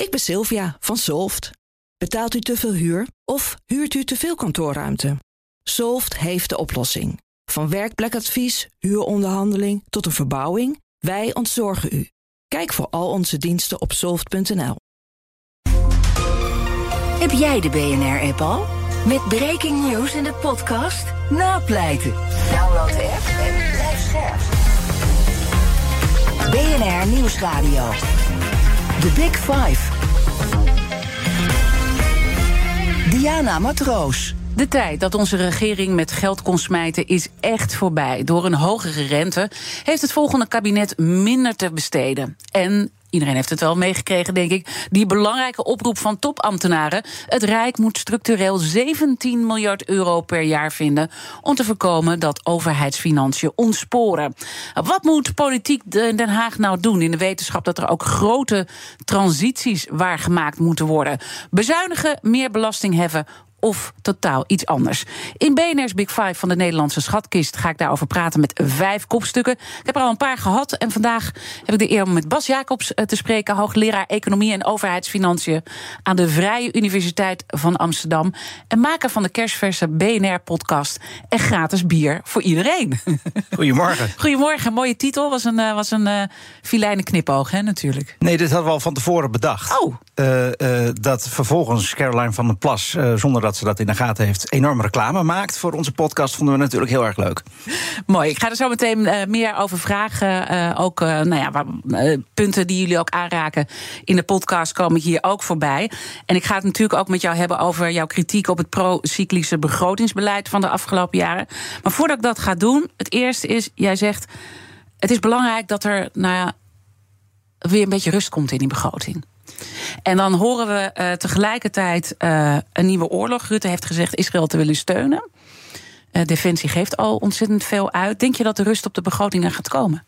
Ik ben Sylvia van Solft. Betaalt u te veel huur of huurt u te veel kantoorruimte? Solft heeft de oplossing. Van werkplekadvies, huuronderhandeling tot een verbouwing, wij ontzorgen u. Kijk voor al onze diensten op soft.nl. Heb jij de BNR-app al? Met breaking news in de podcast Napleiten. Download de app en blijf scherp. BNR Nieuwsradio. The Big Five. Diana Matroos. De tijd dat onze regering met geld kon smijten is echt voorbij. Door een hogere rente heeft het volgende kabinet minder te besteden. En Iedereen heeft het wel meegekregen, denk ik. Die belangrijke oproep van topambtenaren. Het Rijk moet structureel 17 miljard euro per jaar vinden. om te voorkomen dat overheidsfinanciën ontsporen. Wat moet politiek Den Haag nou doen in de wetenschap dat er ook grote transities waargemaakt moeten worden? Bezuinigen, meer belasting heffen of totaal iets anders. In BNR's Big Five van de Nederlandse schatkist ga ik daarover praten met vijf kopstukken. Ik heb er al een paar gehad en vandaag heb ik de eer om met Bas Jacobs eh, te spreken, hoogleraar Economie en Overheidsfinanciën aan de Vrije Universiteit van Amsterdam en maker van de kerstverse BNR-podcast en gratis bier voor iedereen. Goedemorgen. Goedemorgen, mooie titel. Was een, uh, was een uh, filijne knipoog, hè, natuurlijk. Nee, dit hadden we al van tevoren bedacht. Oh. Uh, dat vervolgens Caroline van der Plas, zonder dat dat ze dat in de gaten heeft, enorm reclame maakt voor onze podcast, vonden we natuurlijk heel erg leuk. Mooi. Ik ga er zo meteen uh, meer over vragen. Uh, ook uh, nou ja, punten die jullie ook aanraken in de podcast komen hier ook voorbij. En ik ga het natuurlijk ook met jou hebben over jouw kritiek op het pro-cyclische begrotingsbeleid van de afgelopen jaren. Maar voordat ik dat ga doen, het eerste is, jij zegt, het is belangrijk dat er nou ja, weer een beetje rust komt in die begroting. En dan horen we uh, tegelijkertijd uh, een nieuwe oorlog. Rutte heeft gezegd Israël te willen steunen. Uh, Defensie geeft al ontzettend veel uit. Denk je dat de rust op de begrotingen gaat komen?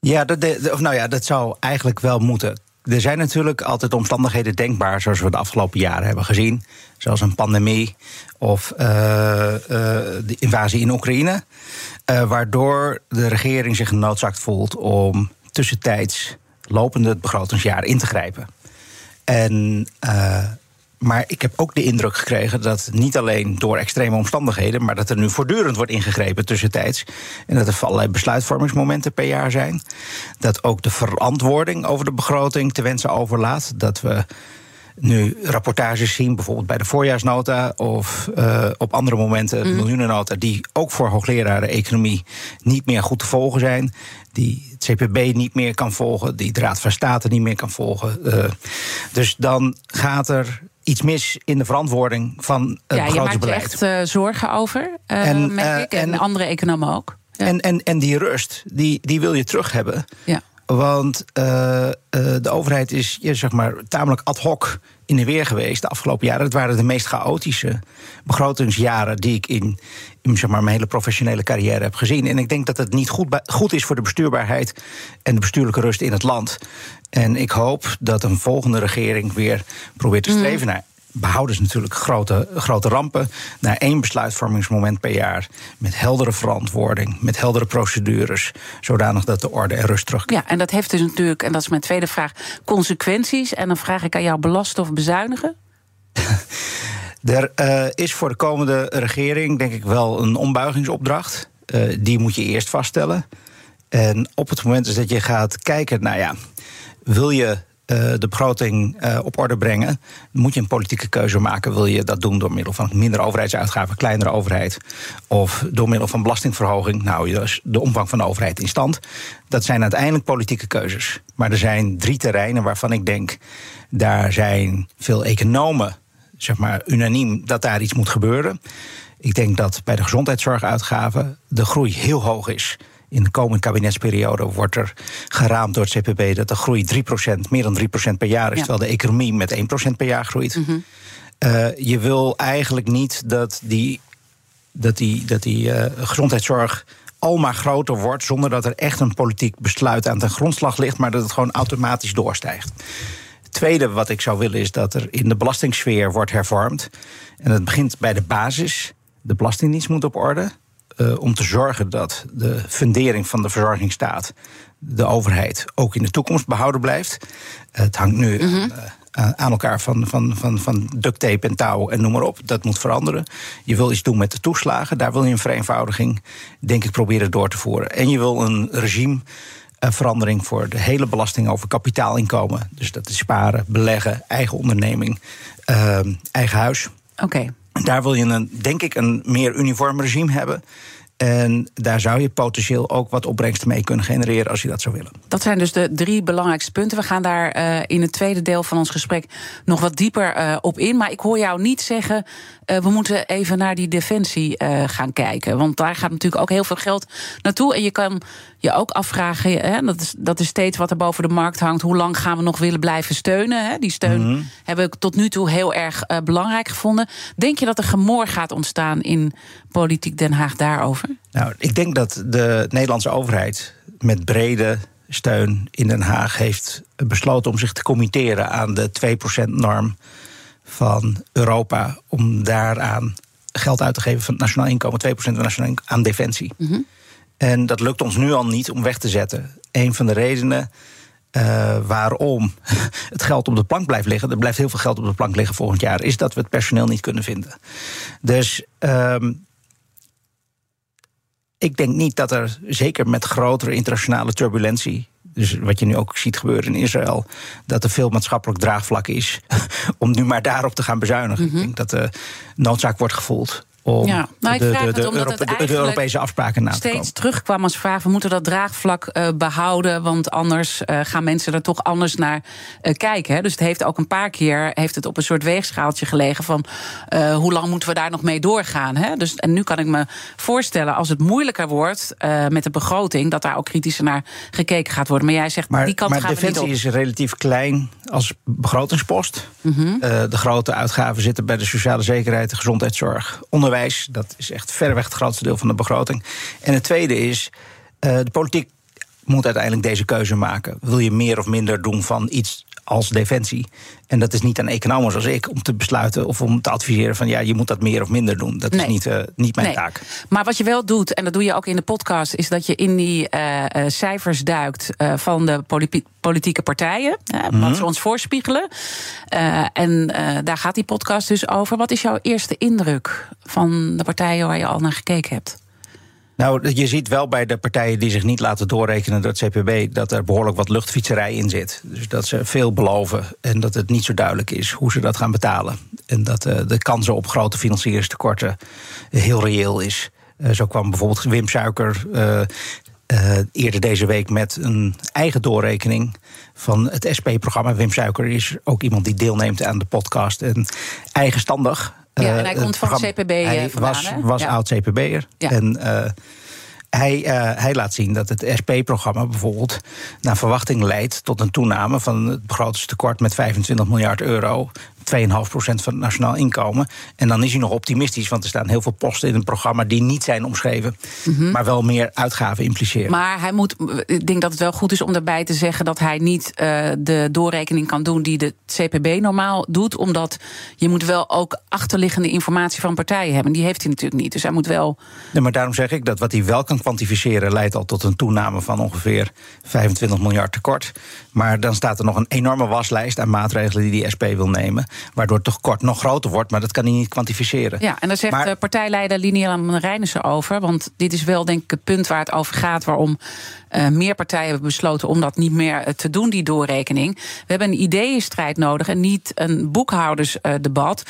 Ja, dat, of nou ja, dat zou eigenlijk wel moeten. Er zijn natuurlijk altijd omstandigheden denkbaar, zoals we de afgelopen jaren hebben gezien. Zoals een pandemie of de invasie in Oekraïne. waardoor de regering zich genoodzaakt voelt om tussentijds lopende begrotingsjaar in te grijpen. En, uh, maar ik heb ook de indruk gekregen dat niet alleen door extreme omstandigheden, maar dat er nu voortdurend wordt ingegrepen tussentijds. En dat er allerlei besluitvormingsmomenten per jaar zijn. Dat ook de verantwoording over de begroting te wensen overlaat. Dat we nu rapportages zien, bijvoorbeeld bij de voorjaarsnota of uh, op andere momenten de mm. miljoenennota, die ook voor hoogleraren economie niet meer goed te volgen zijn. Die het CPB niet meer kan volgen, die de Raad van State niet meer kan volgen. Uh, dus dan gaat er iets mis in de verantwoording van het ja, je maakt er echt uh, zorgen over, en, merk ik, en, en andere economen ook. Ja. En, en, en die rust, die, die wil je terug hebben. Ja. Want uh, uh, de overheid is ja, zeg maar, tamelijk ad hoc in de weer geweest de afgelopen jaren. Het waren de meest chaotische begrotingsjaren die ik in, in zeg maar, mijn hele professionele carrière heb gezien. En ik denk dat het niet goed, goed is voor de bestuurbaarheid en de bestuurlijke rust in het land. En ik hoop dat een volgende regering weer probeert te streven mm. naar behouden ze natuurlijk grote, grote rampen. Naar één besluitvormingsmoment per jaar. Met heldere verantwoording, met heldere procedures. Zodanig dat de orde en rust terugkomt. Ja, en dat heeft dus natuurlijk, en dat is mijn tweede vraag, consequenties. En dan vraag ik aan jou belasten of bezuinigen? er uh, is voor de komende regering, denk ik, wel een ombuigingsopdracht. Uh, die moet je eerst vaststellen. En op het moment dus dat je gaat kijken, nou ja, wil je uh, de begroting uh, op orde brengen, moet je een politieke keuze maken. Wil je dat doen door middel van minder overheidsuitgaven, kleinere overheid, of door middel van belastingverhoging? Nou, de omvang van de overheid in stand. Dat zijn uiteindelijk politieke keuzes. Maar er zijn drie terreinen waarvan ik denk, daar zijn veel economen, zeg maar, unaniem dat daar iets moet gebeuren. Ik denk dat bij de gezondheidszorguitgaven de groei heel hoog is in de komende kabinetsperiode wordt er geraamd door het CPB dat de groei 3%, meer dan 3% per jaar is, ja. terwijl de economie met 1% per jaar groeit. Mm -hmm. uh, je wil eigenlijk niet dat die, dat die, dat die uh, gezondheidszorg al maar groter wordt zonder dat er echt een politiek besluit aan ten grondslag ligt, maar dat het gewoon automatisch doorstijgt. Het tweede wat ik zou willen is dat er in de belastingssfeer wordt hervormd. En dat begint bij de basis. De Belastingdienst moet op orde. Uh, om te zorgen dat de fundering van de verzorgingsstaat de overheid ook in de toekomst behouden blijft. Het hangt nu Mhm. eh, aan elkaar van, van, van, van duct tape en touw en noem maar op. Dat moet veranderen. Je wil iets doen met de toeslagen. Daar wil je een vereenvoudiging, denk ik, proberen door te voeren. En je wil een regime. eh, verandering voor de hele belasting over kapitaalinkomen. Dus dat is sparen, beleggen, eigen onderneming, eh, eigen huis. Oké. Daar wil je, een, denk ik, een meer uniform regime hebben. En daar zou je potentieel ook wat opbrengsten mee kunnen genereren als je dat zou willen. Dat zijn dus de drie belangrijkste punten. We gaan daar eh, in het tweede deel van ons gesprek nog wat dieper eh, op in. Maar ik hoor jou niet zeggen, eh, we moeten even naar die defensie gaan kijken. Want daar gaat natuurlijk ook heel veel geld naartoe. En je kan je ook afvragen, hè, dat, is, dat is steeds wat er boven de markt hangt. Hoe lang gaan we nog willen blijven steunen? Hè? Die steun hebben we tot nu toe heel erg belangrijk gevonden. Denk je dat er gemor gaat ontstaan in politiek Den Haag daarover? Nou, ik denk dat de Nederlandse overheid met brede steun in Den Haag heeft besloten om zich te committeren aan de 2%-norm van Europa. Om daaraan geld uit te geven van het nationaal inkomen, 2% van het nationaal inkomen aan defensie. En dat lukt ons nu al niet om weg te zetten. Een van de redenen eh, waarom het geld op de plank blijft liggen, er blijft heel veel geld op de plank liggen volgend jaar, is dat we het personeel niet kunnen vinden. Dus ehm, ik denk niet dat er, zeker met grotere internationale turbulentie. Dus wat je nu ook ziet gebeuren in Israël, dat er veel maatschappelijk draagvlak is om nu maar daarop te gaan bezuinigen. Ik denk dat de noodzaak wordt gevoeld om Ja, nou, ik de, de, omdat Europe- de- Europese afspraken na te komen. steeds terugkwam als vraag: we moeten dat draagvlak eh, behouden, want anders eh, gaan mensen er toch anders naar eh, kijken. Hè. Dus het heeft ook een paar keer heeft het op een soort weegschaaltje gelegen van hoe lang moeten we daar nog mee doorgaan. Hè. Dus, en nu kan ik me voorstellen, als het moeilijker wordt met de begroting, dat daar ook kritischer naar gekeken gaat worden. Maar jij zegt Maar, die kant maar gaan we niet defensie op. is relatief klein als begrotingspost. Mhm. De grote uitgaven zitten bij de sociale zekerheid, de gezondheidszorg, onderwijs. Dat is echt verreweg het grootste deel van de begroting. En het tweede is, eh, de politiek moet uiteindelijk deze keuze maken. Wil je meer of minder doen van iets als defensie? En dat is niet aan economen zoals ik om te besluiten of om te adviseren van ja, je moet dat meer of minder doen. Dat Nee. is niet, eh, niet mijn Nee. taak. Maar wat je wel doet, en dat doe je ook in de podcast, is dat je in die eh, eh, cijfers duikt van de poli- politieke partijen. eh, Mhm. Wat ze ons voorspiegelen. En daar gaat die podcast dus over. Wat is jouw eerste indruk van de partijen waar je al naar gekeken hebt? Nou, je ziet wel bij de partijen die zich niet laten doorrekenen door het CPB dat er behoorlijk wat luchtfietserij in zit. Dus dat ze veel beloven en dat het niet zo duidelijk is hoe ze dat gaan betalen. En dat eh, de kansen op grote financieringstekorten heel reëel is. Eh, zo kwam bijvoorbeeld Wim Suiker eh, eerder deze week met een eigen doorrekening van het SP-programma. Wim Suiker is ook iemand die deelneemt aan de podcast en eigenstandig. Ja, eh, en hij het komt van programma- CPB, eh, Hij vandaan, was, was Ja. oud CPB'er. Ja. En eh, hij, eh, hij laat zien dat het SP-programma bijvoorbeeld naar verwachting leidt tot een toename van het begrotingstekort met 25 miljard euro. 2,5% van het nationaal inkomen. En dan is hij nog optimistisch, want er staan heel veel posten in het programma die niet zijn omschreven, maar wel meer uitgaven impliceren. Mhm. Maar hij moet, ik denk dat het wel goed is om daarbij te zeggen dat hij niet eh, de doorrekening kan doen die de CPB normaal doet. Omdat je moet wel ook achterliggende informatie van partijen hebben. Die heeft hij natuurlijk niet. Dus hij moet wel. Nee, maar daarom zeg ik dat wat hij wel kan kwantificeren leidt al tot een toename van ongeveer 25 miljard tekort. Maar dan staat er nog een enorme waslijst aan maatregelen die die SP wil nemen, waardoor het tekort nog groter wordt, maar dat kan hij niet kwantificeren. Ja, en daar zegt Maar- de partijleider Linian Reinissen over. Want dit is wel denk ik het punt waar het over gaat. Waarom eh, meer partijen hebben besloten om dat niet meer eh, te doen, die doorrekening. We hebben een ideeënstrijd nodig en niet een boekhoudersdebat.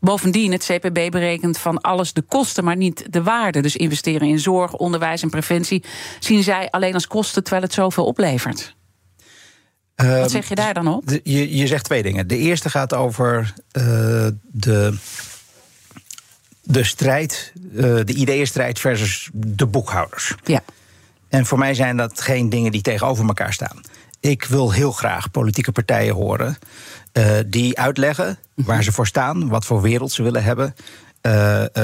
Bovendien, het CPB berekent van alles de kosten, maar niet de waarde. Dus investeren in zorg, onderwijs en preventie zien zij alleen als kosten terwijl het zoveel oplevert. Wat Ehm, zeg je daar dan op? de- je, je zegt twee dingen. De eerste gaat over eh, de, de strijd, eh, de ideeënstrijd versus de boekhouders. Ja. En voor mij zijn dat geen dingen die tegenover elkaar staan. Ik wil heel graag politieke partijen horen eh, die uitleggen waar ze voor staan, wat voor wereld ze willen hebben,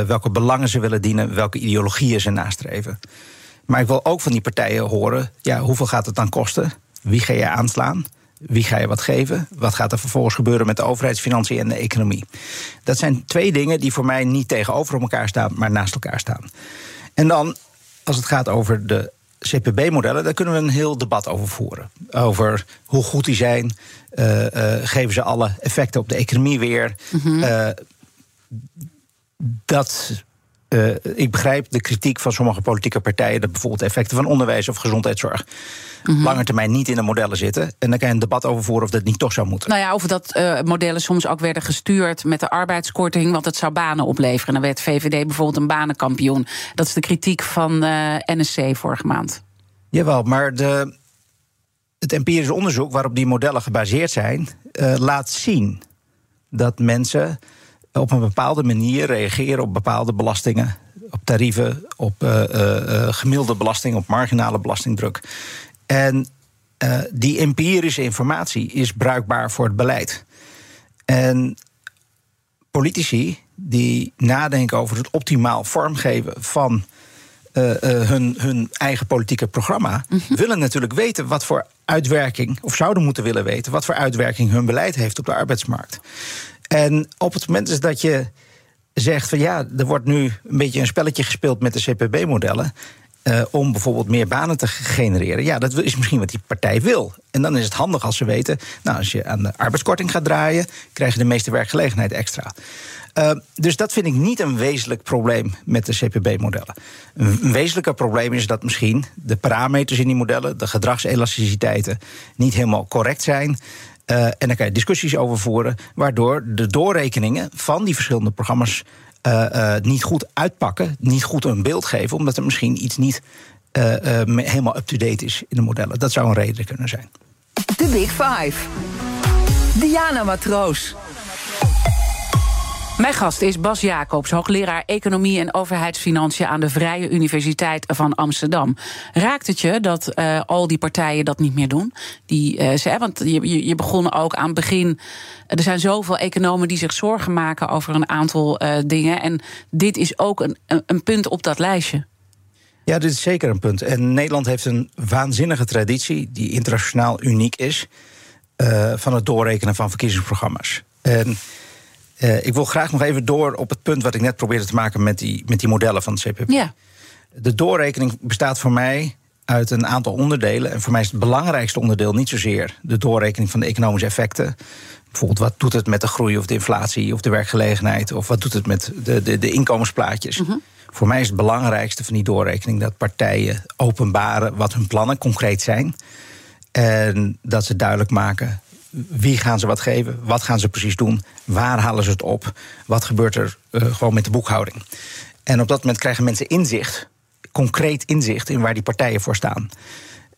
welke belangen ze willen dienen, welke ideologieën ze nastreven. Maar ik wil ook van die partijen horen, ja, hoeveel gaat het dan kosten? Wie ga je aanslaan? Wie ga je wat geven? Wat gaat er vervolgens gebeuren met de overheidsfinanciën en de economie? Dat zijn twee dingen die voor mij niet tegenover elkaar staan, maar naast elkaar staan. En dan, als het gaat over de CPB-modellen, daar kunnen we een heel debat over voeren. Over hoe goed die zijn. Uh, uh, geven ze alle effecten op de economie weer? Mm -hmm. dat uh, ik begrijp de kritiek van sommige politieke partijen dat bijvoorbeeld effecten van onderwijs of gezondheidszorg mm -hmm. langer termijn niet in de modellen zitten. En dan kan je een debat over voeren of dat niet toch zou moeten. Nou ja, of dat uh, modellen soms ook werden gestuurd met de arbeidskorting, want het zou banen opleveren. Dan werd VVD bijvoorbeeld een banenkampioen. Dat is de kritiek van uh, NSC vorige maand. Jawel, maar de, het empirisch onderzoek waarop die modellen gebaseerd zijn, laat zien dat mensen op een bepaalde manier reageren op bepaalde belastingen, op tarieven, op uh, uh, gemiddelde belasting, op marginale belastingdruk. En die empirische informatie is bruikbaar voor het beleid. En politici die nadenken over het optimaal vormgeven van uh, uh, hun, hun eigen politieke programma, mm -hmm. willen natuurlijk weten wat voor uitwerking, of zouden moeten willen weten, wat voor uitwerking hun beleid heeft op de arbeidsmarkt. En op het moment dat je zegt van ja, er wordt nu een beetje een spelletje gespeeld met de CPB-modellen. Uh, om bijvoorbeeld meer banen te genereren. Ja, dat is misschien wat die partij wil. En dan is het handig als ze weten. Nou, als je aan de arbeidskorting gaat draaien, krijg je de meeste werkgelegenheid extra. Uh, dus dat vind ik niet een wezenlijk probleem met de CPB-modellen. Een wezenlijker probleem is dat misschien de parameters in die modellen, de gedragselasticiteiten, niet helemaal correct zijn. Uh, en daar kan je discussies over voeren, waardoor de doorrekeningen van die verschillende programma's uh, uh, niet goed uitpakken, niet goed een beeld geven, omdat er misschien iets niet helemaal up-to-date is in de modellen. Dat zou een reden kunnen zijn. De Big Five. Diana Matroos. Mijn gast is Bas Jacobs, hoogleraar Economie en Overheidsfinanciën aan de Vrije Universiteit van Amsterdam. Raakt het je dat uh, al die partijen dat niet meer doen? Die, uh, ze, want je, je begon ook aan het begin. Er zijn zoveel economen die zich zorgen maken over een aantal uh, dingen. En dit is ook een, een punt op dat lijstje. Ja, dit is zeker een punt. En Nederland heeft een waanzinnige traditie die internationaal uniek is. van het doorrekenen van verkiezingsprogramma's. En uh, ik wil graag nog even door op het punt wat ik net probeerde te maken met die, met die modellen van het CPP. Ja. De doorrekening bestaat voor mij uit een aantal onderdelen. En voor mij is het belangrijkste onderdeel niet zozeer de doorrekening van de economische effecten. Bijvoorbeeld, wat doet het met de groei of de inflatie of de werkgelegenheid? Of wat doet het met de, de, de inkomensplaatjes? Mm -hmm. Voor mij is het belangrijkste van die doorrekening dat partijen openbaren wat hun plannen concreet zijn. En dat ze duidelijk maken wie gaan ze wat geven? Wat gaan ze precies doen? Waar halen ze het op? Wat gebeurt er uh, gewoon met de boekhouding? En op dat moment krijgen mensen inzicht, concreet inzicht in waar die partijen voor staan.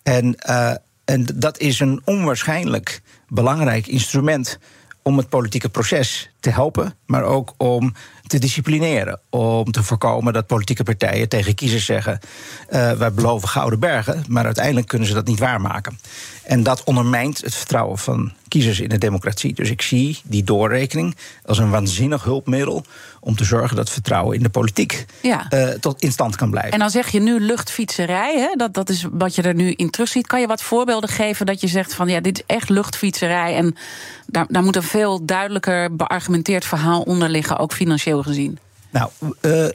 En, uh, en dat is een onwaarschijnlijk belangrijk instrument om het politieke proces te helpen, maar ook om te disciplineren. Om te voorkomen dat politieke partijen tegen kiezers zeggen: uh, wij beloven gouden bergen, maar uiteindelijk kunnen ze dat niet waarmaken. En dat ondermijnt het vertrouwen van kiezers in de democratie. Dus ik zie die doorrekening als een waanzinnig hulpmiddel om te zorgen dat vertrouwen in de politiek ja. uh, tot in stand kan blijven. En dan zeg je nu luchtfietserij, hè? Dat, dat is wat je er nu in terugziet. Kan je wat voorbeelden geven dat je zegt van ja, dit is echt luchtfietserij en daar, daar moet een veel duidelijker beargumenteerd verhaal onder liggen, ook financieel gezien? Nou, uh,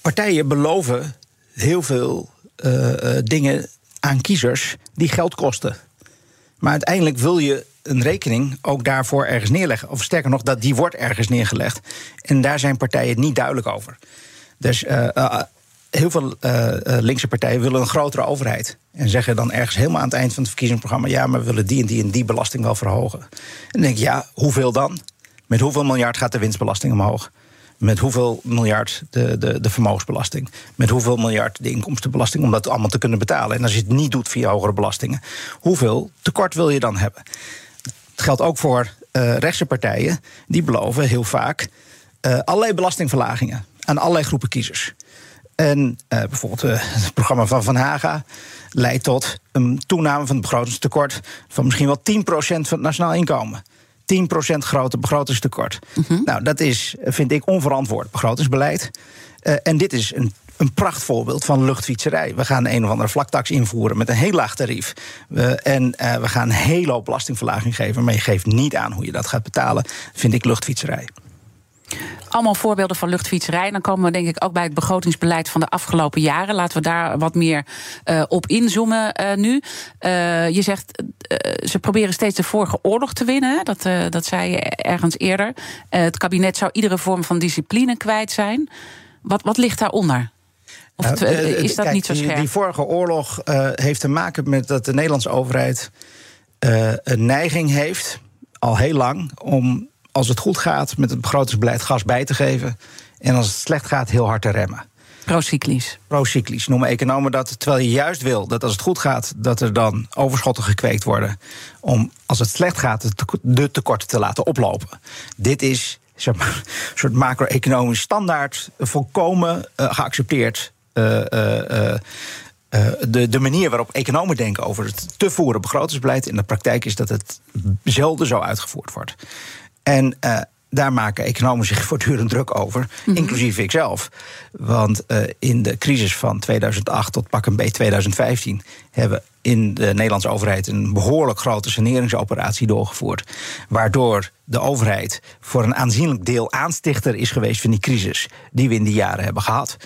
partijen beloven heel veel uh, dingen aan kiezers die geld kosten. Maar uiteindelijk wil je een rekening ook daarvoor ergens neerleggen. Of sterker nog, dat die wordt ergens neergelegd. En daar zijn partijen niet duidelijk over. Dus uh, uh, heel veel uh, linkse partijen willen een grotere overheid. En zeggen dan ergens helemaal aan het eind van het verkiezingsprogramma: ja, maar we willen die en die en die belasting wel verhogen. En dan denk ik, ja, hoeveel dan? Met hoeveel miljard gaat de winstbelasting omhoog? Met hoeveel miljard de, de, de vermogensbelasting? Met hoeveel miljard de inkomstenbelasting? Om dat allemaal te kunnen betalen. En als je het niet doet via hogere belastingen, hoeveel tekort wil je dan hebben? Het geldt ook voor uh, rechtse partijen. Die beloven heel vaak uh, allerlei belastingverlagingen aan allerlei groepen kiezers. En uh, bijvoorbeeld het programma van Van Haga leidt tot een toename van het begrotingstekort van misschien wel 10% van het nationaal inkomen. 10% groter begrotingstekort. Mm -hmm. Nou, dat is, vind ik, onverantwoord begrotingsbeleid. Uh, en dit is een een prachtvoorbeeld van luchtfietserij. We gaan een of andere vlaktax invoeren met een heel laag tarief. Uh, en uh, we gaan een hele hoop belastingverlaging geven. Maar je geeft niet aan hoe je dat gaat betalen. Vind ik luchtfietserij. Allemaal voorbeelden van luchtfietserij. Dan komen we denk ik ook bij het begrotingsbeleid van de afgelopen jaren. Laten we daar wat meer uh, op inzoomen uh, nu. Uh, je zegt, ze proberen steeds de vorige oorlog te winnen. Dat, dat zei je ergens eerder. het kabinet zou iedere vorm van discipline kwijt zijn. Wat, wat ligt daaronder? Of het, is dat Kijk, niet zo scherp? Die, die vorige oorlog heeft te maken met dat de Nederlandse overheid een neiging heeft, al heel lang, om als het goed gaat met het begrotingsbeleid gas bij te geven. En als het slecht gaat, heel hard te remmen. Procyclisch. Procyclisch noemen economen dat. Terwijl je juist wil dat als het goed gaat, dat er dan overschotten gekweekt worden. Om als het slecht gaat, de tekorten te laten oplopen. Dit is zeg maar, een soort macro-economisch standaard, volkomen uh, geaccepteerd. Uh, uh, uh, de, de manier waarop economen denken over het te voeren begrotingsbeleid. In de praktijk is dat het zelden zo uitgevoerd wordt. En uh, daar maken economen zich voortdurend druk over, mm -hmm. inclusief ikzelf. Want uh, in de crisis van 2008 tot pak een B 2015 hebben we in de Nederlandse overheid een behoorlijk grote saneringsoperatie doorgevoerd. Waardoor de overheid voor een aanzienlijk deel aanstichter is geweest van die crisis die we in die jaren hebben gehad.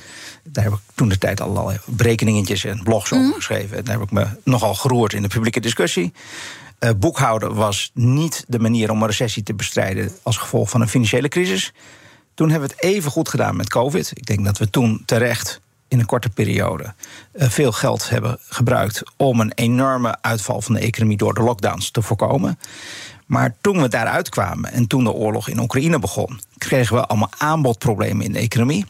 Daar heb ik toen de tijd al berekeningetjes en blogs mm -hmm. over geschreven. En daar heb ik me nogal geroerd in de publieke discussie. Uh, boekhouden was niet de manier om een recessie te bestrijden als gevolg van een financiële crisis. Toen hebben we het even goed gedaan met COVID. Ik denk dat we toen terecht in een korte periode uh, veel geld hebben gebruikt om een enorme uitval van de economie door de lockdowns te voorkomen. Maar toen we daaruit kwamen en toen de oorlog in Oekraïne begon, kregen we allemaal aanbodproblemen in de economie.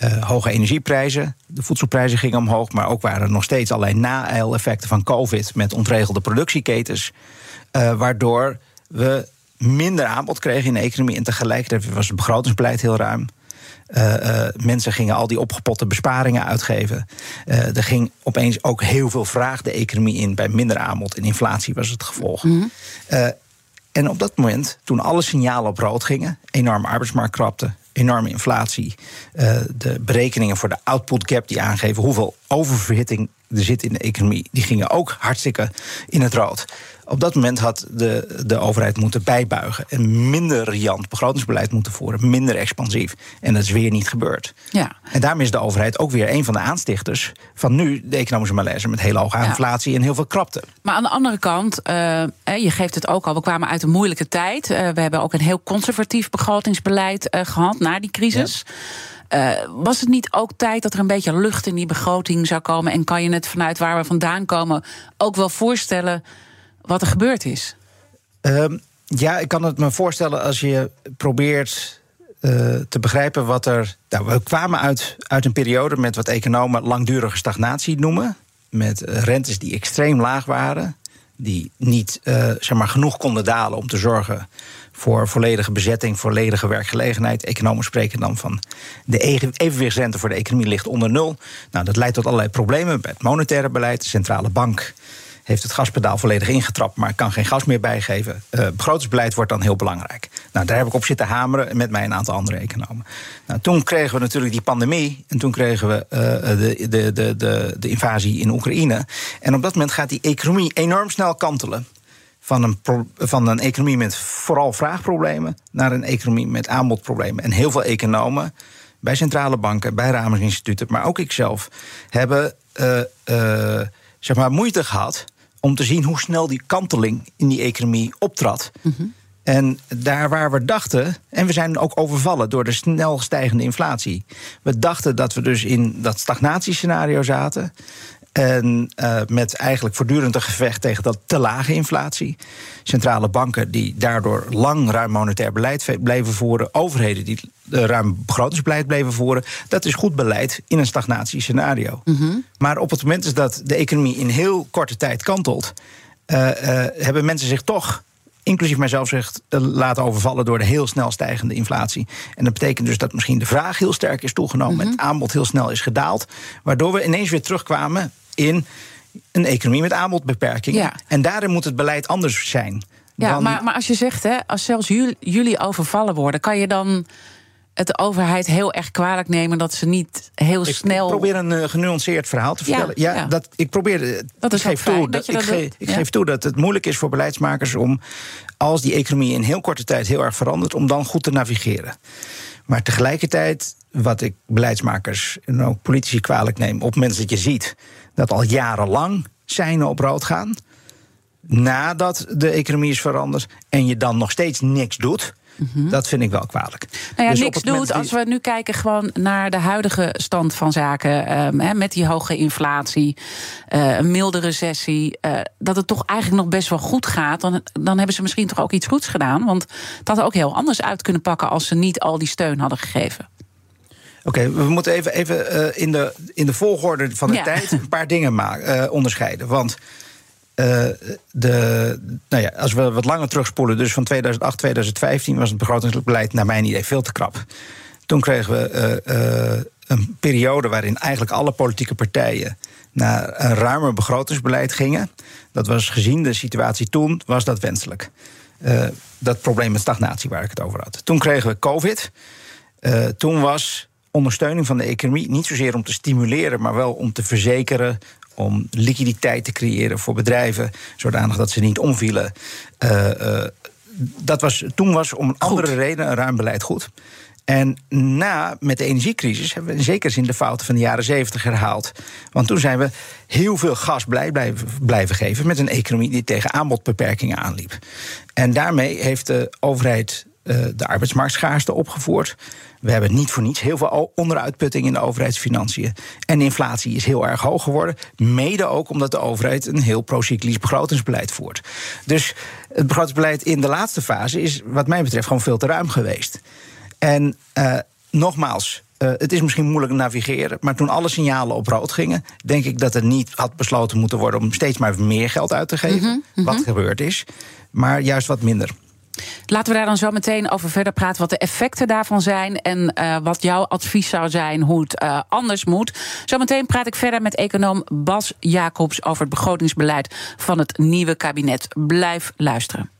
Uh, hoge energieprijzen, de voedselprijzen gingen omhoog, maar ook waren er nog steeds allerlei na-effecten van COVID met ontregelde productieketens, uh, waardoor we minder aanbod kregen in de economie en tegelijkertijd was het begrotingsbeleid heel ruim. Uh, mensen gingen al die opgepotte besparingen uitgeven. er ging opeens ook heel veel vraag de economie in bij minder aanbod en inflatie was het gevolg. Mm -hmm. en op dat moment, toen alle signalen op rood gingen, enorme arbeidsmarktkrapte, enorme inflatie. Uh, de berekeningen voor de output gap die aangeven hoeveel oververhitting er zit in de economie, die gingen ook hartstikke in het rood. Op dat moment had de, de overheid moeten bijbuigen en minder riant begrotingsbeleid moeten voeren, minder expansief. En dat is weer niet gebeurd. Ja. En daarmee is de overheid ook weer een van de aanstichters van nu de economische malaise met hele hoge inflatie en heel veel krapte. Maar aan de andere kant, uh, je geeft het ook al, we kwamen uit een moeilijke tijd. Uh, we hebben ook een heel conservatief begrotingsbeleid uh, gehad na die crisis. Ja. Uh, was het niet ook tijd dat er een beetje lucht in die begroting zou komen? En kan je het vanuit waar we vandaan komen ook wel voorstellen wat er gebeurd is? Um, ja, ik kan het me voorstellen als je probeert uh, te begrijpen wat er. Nou, we kwamen uit, uit een periode met wat economen langdurige stagnatie noemen. Met rentes die extreem laag waren. Die niet uh, zeg maar, genoeg konden dalen om te zorgen voor volledige bezetting, volledige werkgelegenheid. Economen spreken dan van de evenwichtsrente voor de economie ligt onder nul. Nou, dat leidt tot allerlei problemen bij het monetaire beleid. De centrale bank heeft het gaspedaal volledig ingetrapt, maar kan geen gas meer bijgeven. Uh, begrotingsbeleid wordt dan heel belangrijk. Nou, daar heb ik op zitten hameren met mij een aantal andere economen. Nou, toen kregen we natuurlijk die pandemie en toen kregen we uh, de, de, de, de, de invasie in Oekraïne. En op dat moment gaat die economie enorm snel kantelen van een, van een economie met vooral vraagproblemen naar een economie met aanbodproblemen. En heel veel economen bij centrale banken, bij ramesinstituten, maar ook ikzelf, hebben uh, uh, zeg maar moeite gehad om te zien hoe snel die kanteling in die economie optrad. Mm -hmm. En daar waar we dachten, en we zijn ook overvallen door de snel stijgende inflatie. We dachten dat we dus in dat stagnatiescenario zaten. En uh, met eigenlijk voortdurend een gevecht tegen dat te lage inflatie. Centrale banken die daardoor lang ruim monetair beleid bleven voeren. Overheden die ruim begrotingsbeleid bleven voeren. Dat is goed beleid in een stagnatiescenario. Mm -hmm. Maar op het moment dat de economie in heel korte tijd kantelt. Uh, uh, hebben mensen zich toch inclusief mijzelf zegt, laten overvallen door de heel snel stijgende inflatie. En dat betekent dus dat misschien de vraag heel sterk is toegenomen, mm -hmm. het aanbod heel snel is gedaald, waardoor we ineens weer terugkwamen in een economie met aanbodbeperkingen. Ja. En daarin moet het beleid anders zijn. Ja, dan... maar, maar als je zegt, hè, als zelfs jullie, overvallen worden, kan je dan het de overheid heel erg kwalijk nemen dat ze niet heel ik snel. Ik probeer een uh, genuanceerd verhaal te vertellen. Ja, ja, ja. Dat, ik probeer. Dat is ik geef, toe, dat, dat ik, geef, ik geef toe dat het moeilijk is voor beleidsmakers om, als die economie in heel korte tijd heel erg verandert, om dan goed te navigeren. Maar tegelijkertijd, wat ik beleidsmakers en ook politici kwalijk neem, op het moment dat je ziet dat al jarenlang seinen op rood gaan, nadat de economie is veranderd, en je dan nog steeds niks doet. Mhm. Dat vind ik wel kwalijk. Nou ja, dus niks doet. Als we nu kijken gewoon naar de huidige stand van zaken. Um, met die hoge inflatie, uh, een milde recessie. Uh, dat het toch eigenlijk nog best wel goed gaat. Dan, dan hebben ze misschien toch ook iets goeds gedaan. Want het had ook heel anders uit kunnen pakken als ze niet al die steun hadden gegeven. Oké, we moeten even, even uh, in, de, in de volgorde van de tijd een paar dingen maken, onderscheiden. Want uh, de, nou ja, als we wat langer terugspoelen, dus van 2008, 2015 was het begrotingsbeleid naar mijn idee veel te krap. Toen kregen we een periode waarin eigenlijk alle politieke partijen naar een ruimer begrotingsbeleid gingen. Dat was gezien de situatie toen, was dat wenselijk. dat probleem met stagnatie waar ik het over had. Toen kregen we COVID. toen was ondersteuning van de economie niet zozeer om te stimuleren, maar wel om te verzekeren om liquiditeit te creëren voor bedrijven, zodanig dat ze niet omvielen. Uh, dat was, toen was om een andere reden een ruim beleid goed. En na, met de energiecrisis, hebben we in zekere zin de fouten van de jaren zeventig herhaald. Want toen zijn we heel veel gas blijven, blijven geven met een economie die tegen aanbodbeperkingen aanliep. En daarmee heeft de overheid uh, de arbeidsmarktschaarste opgevoerd. We hebben niet voor niets heel veel onderuitputting in de overheidsfinanciën. En de inflatie is heel erg hoog geworden. Mede ook omdat de overheid een heel procyclisch begrotingsbeleid voert. Dus het begrotingsbeleid in de laatste fase is, wat mij betreft, gewoon veel te ruim geweest. En uh, nogmaals. Uh, het is misschien moeilijk navigeren, maar toen alle signalen op rood gingen, denk ik dat er niet had besloten moeten worden om steeds maar meer geld uit te geven. Mm -hmm. Wat gebeurd is, maar juist wat minder. Laten we daar dan zo meteen over verder praten. Wat de effecten daarvan zijn. En uh, wat jouw advies zou zijn hoe het uh, anders moet. Zometeen praat ik verder met econoom Bas Jacobs over het begrotingsbeleid van het nieuwe kabinet. Blijf luisteren.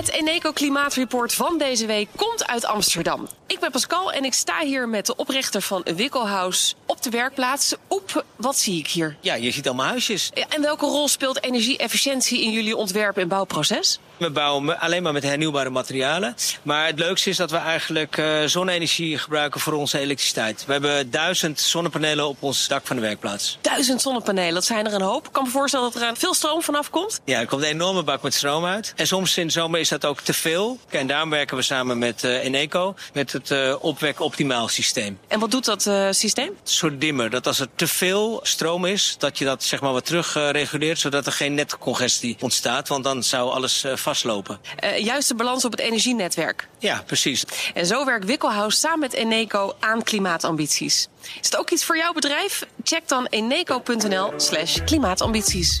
Het Eneco Klimaatreport van deze week komt uit Amsterdam. Ik ben Pascal en ik sta hier met de oprichter van Wikkelhuis op de werkplaats. Op, wat zie ik hier? Ja, je ziet allemaal huisjes. En welke rol speelt energie-efficiëntie in jullie ontwerp- en bouwproces? We bouwen alleen maar met hernieuwbare materialen. Maar het leukste is dat we eigenlijk uh, zonne-energie gebruiken voor onze elektriciteit. We hebben duizend zonnepanelen op ons dak van de werkplaats. Duizend zonnepanelen, dat zijn er een hoop. Ik kan me voorstellen dat er veel stroom vanaf komt. Ja, er komt een enorme bak met stroom uit. En soms in de zomer is dat ook te veel. En daarom werken we samen met uh, Eneco, met het uh, opwek optimaal systeem. En wat doet dat uh, systeem? Een soort dimmer. Dat als er te veel stroom is, dat je dat zeg maar wat terug reguleert, zodat er geen netcongestie ontstaat. Want dan zou alles vastlopen. juist de balans op het energienetwerk. Ja, precies. En zo werkt Wikkelhuis samen met Eneco aan klimaatambities. Is het ook iets voor jouw bedrijf? Check dan eneco.nl slash klimaatambities.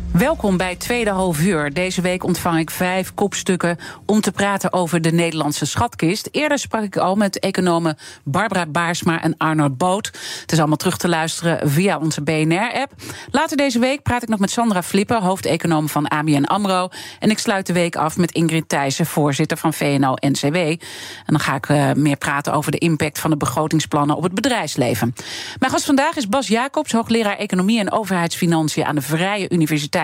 Welkom bij Tweede Half Uur. Deze week ontvang ik vijf kopstukken om te praten over de Nederlandse schatkist. Eerder sprak ik al met economen Barbara Baarsma en Arnold Boot. Het is allemaal terug te luisteren via onze BNR-app. Later deze week praat ik nog met Sandra Flippen, hoofdeconoom van ABN AMRO. En ik sluit de week af met Ingrid Thijssen, voorzitter van VNO-NCW. En dan ga ik uh, meer praten over de impact van de begrotingsplannen op het bedrijfsleven. Mijn gast vandaag is Bas Jacobs, hoogleraar Economie en Overheidsfinanciën aan de Vrije Universiteit